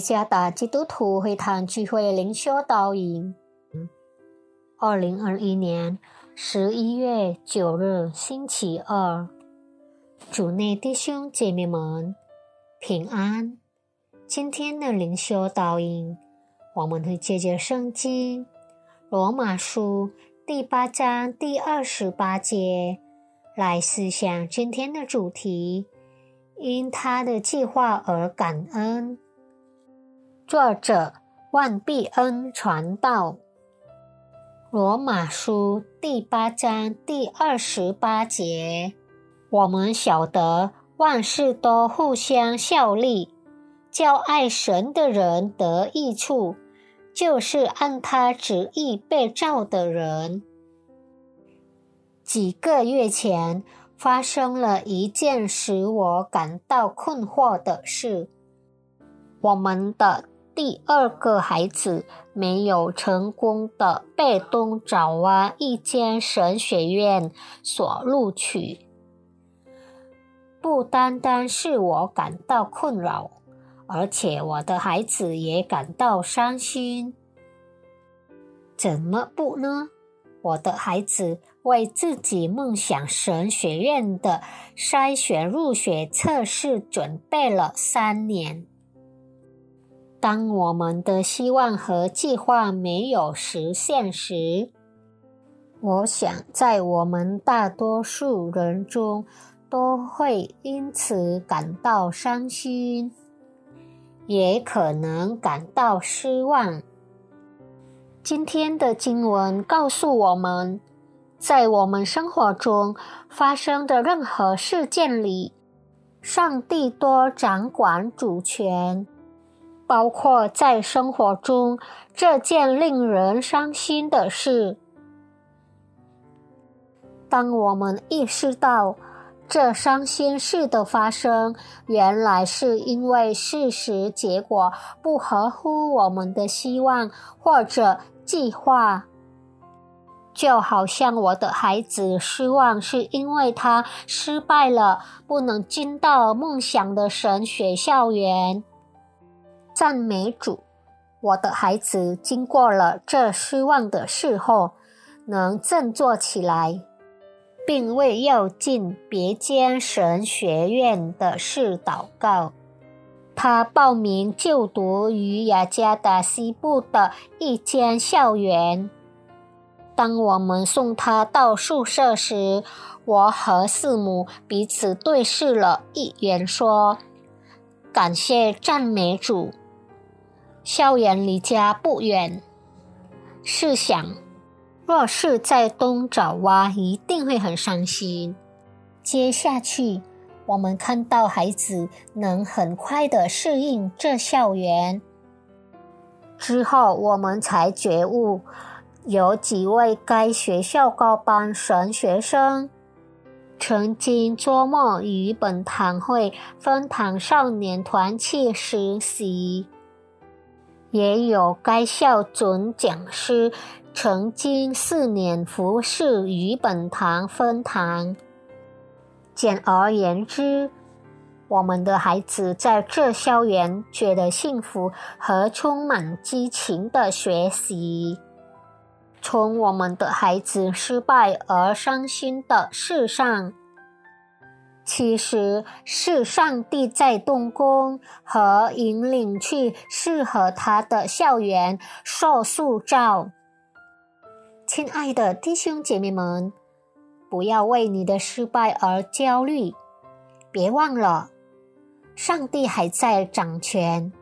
加达基督徒会堂聚会灵修导引，二零二一年十一月九日星期二，主内弟兄姐妹们平安。今天的灵修导引，我们会借着圣经罗马书第八章第二十八节来思想今天的主题：因他的计划而感恩。作者万必恩传道，《罗马书》第八章第二十八节，我们晓得万事都互相效力，叫爱神的人得益处，就是按他旨意被召的人。几个月前，发生了一件使我感到困惑的事，我们的。第二个孩子没有成功的被东爪哇一间神学院所录取，不单单是我感到困扰，而且我的孩子也感到伤心。怎么不呢？我的孩子为自己梦想神学院的筛选入学测试准备了三年。当我们的希望和计划没有实现时，我想在我们大多数人中都会因此感到伤心，也可能感到失望。今天的经文告诉我们，在我们生活中发生的任何事件里，上帝多掌管主权。包括在生活中这件令人伤心的事。当我们意识到这伤心事的发生原来是因为事实结果不合乎我们的希望或者计划，就好像我的孩子失望是因为他失败了，不能进到梦想的神学校园。赞美主，我的孩子经过了这失望的事后，能振作起来，并为要进别间神学院的事祷告。他报名就读于雅加达西部的一间校园。当我们送他到宿舍时，我和四母彼此对视了一眼，说：“感谢赞美主。”校园离家不远，试想，若是在东爪哇，一定会很伤心。接下去，我们看到孩子能很快的适应这校园。之后，我们才觉悟，有几位该学校高班神学生，曾经周末与本堂会分堂少年团去实习。也有该校准讲师曾经四年服侍于本堂分堂。简而言之，我们的孩子在这校园觉得幸福和充满激情的学习。从我们的孩子失败而伤心的事上。其实是上帝在动工和引领去适合他的校园受塑造。亲爱的弟兄姐妹们，不要为你的失败而焦虑，别忘了，上帝还在掌权。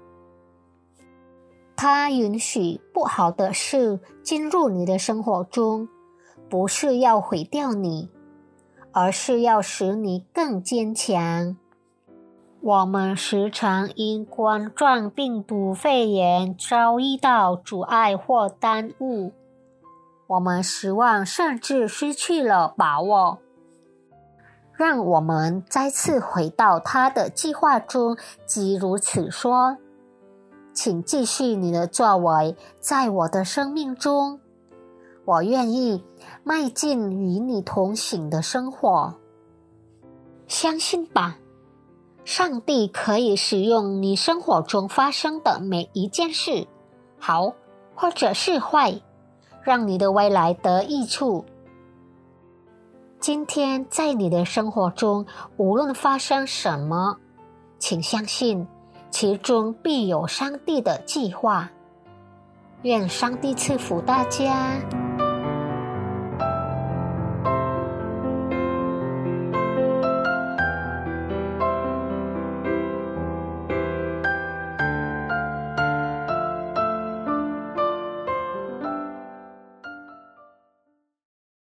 他允许不好的事进入你的生活中，不是要毁掉你。而是要使你更坚强。我们时常因冠状病毒肺炎遭遇到阻碍或耽误，我们失望甚至失去了把握。让我们再次回到他的计划中，即如此说：“请继续你的作为，在我的生命中。”我愿意迈进与你同行的生活，相信吧，上帝可以使用你生活中发生的每一件事，好或者是坏，让你的未来得益处。今天在你的生活中，无论发生什么，请相信其中必有上帝的计划。愿上帝赐福大家。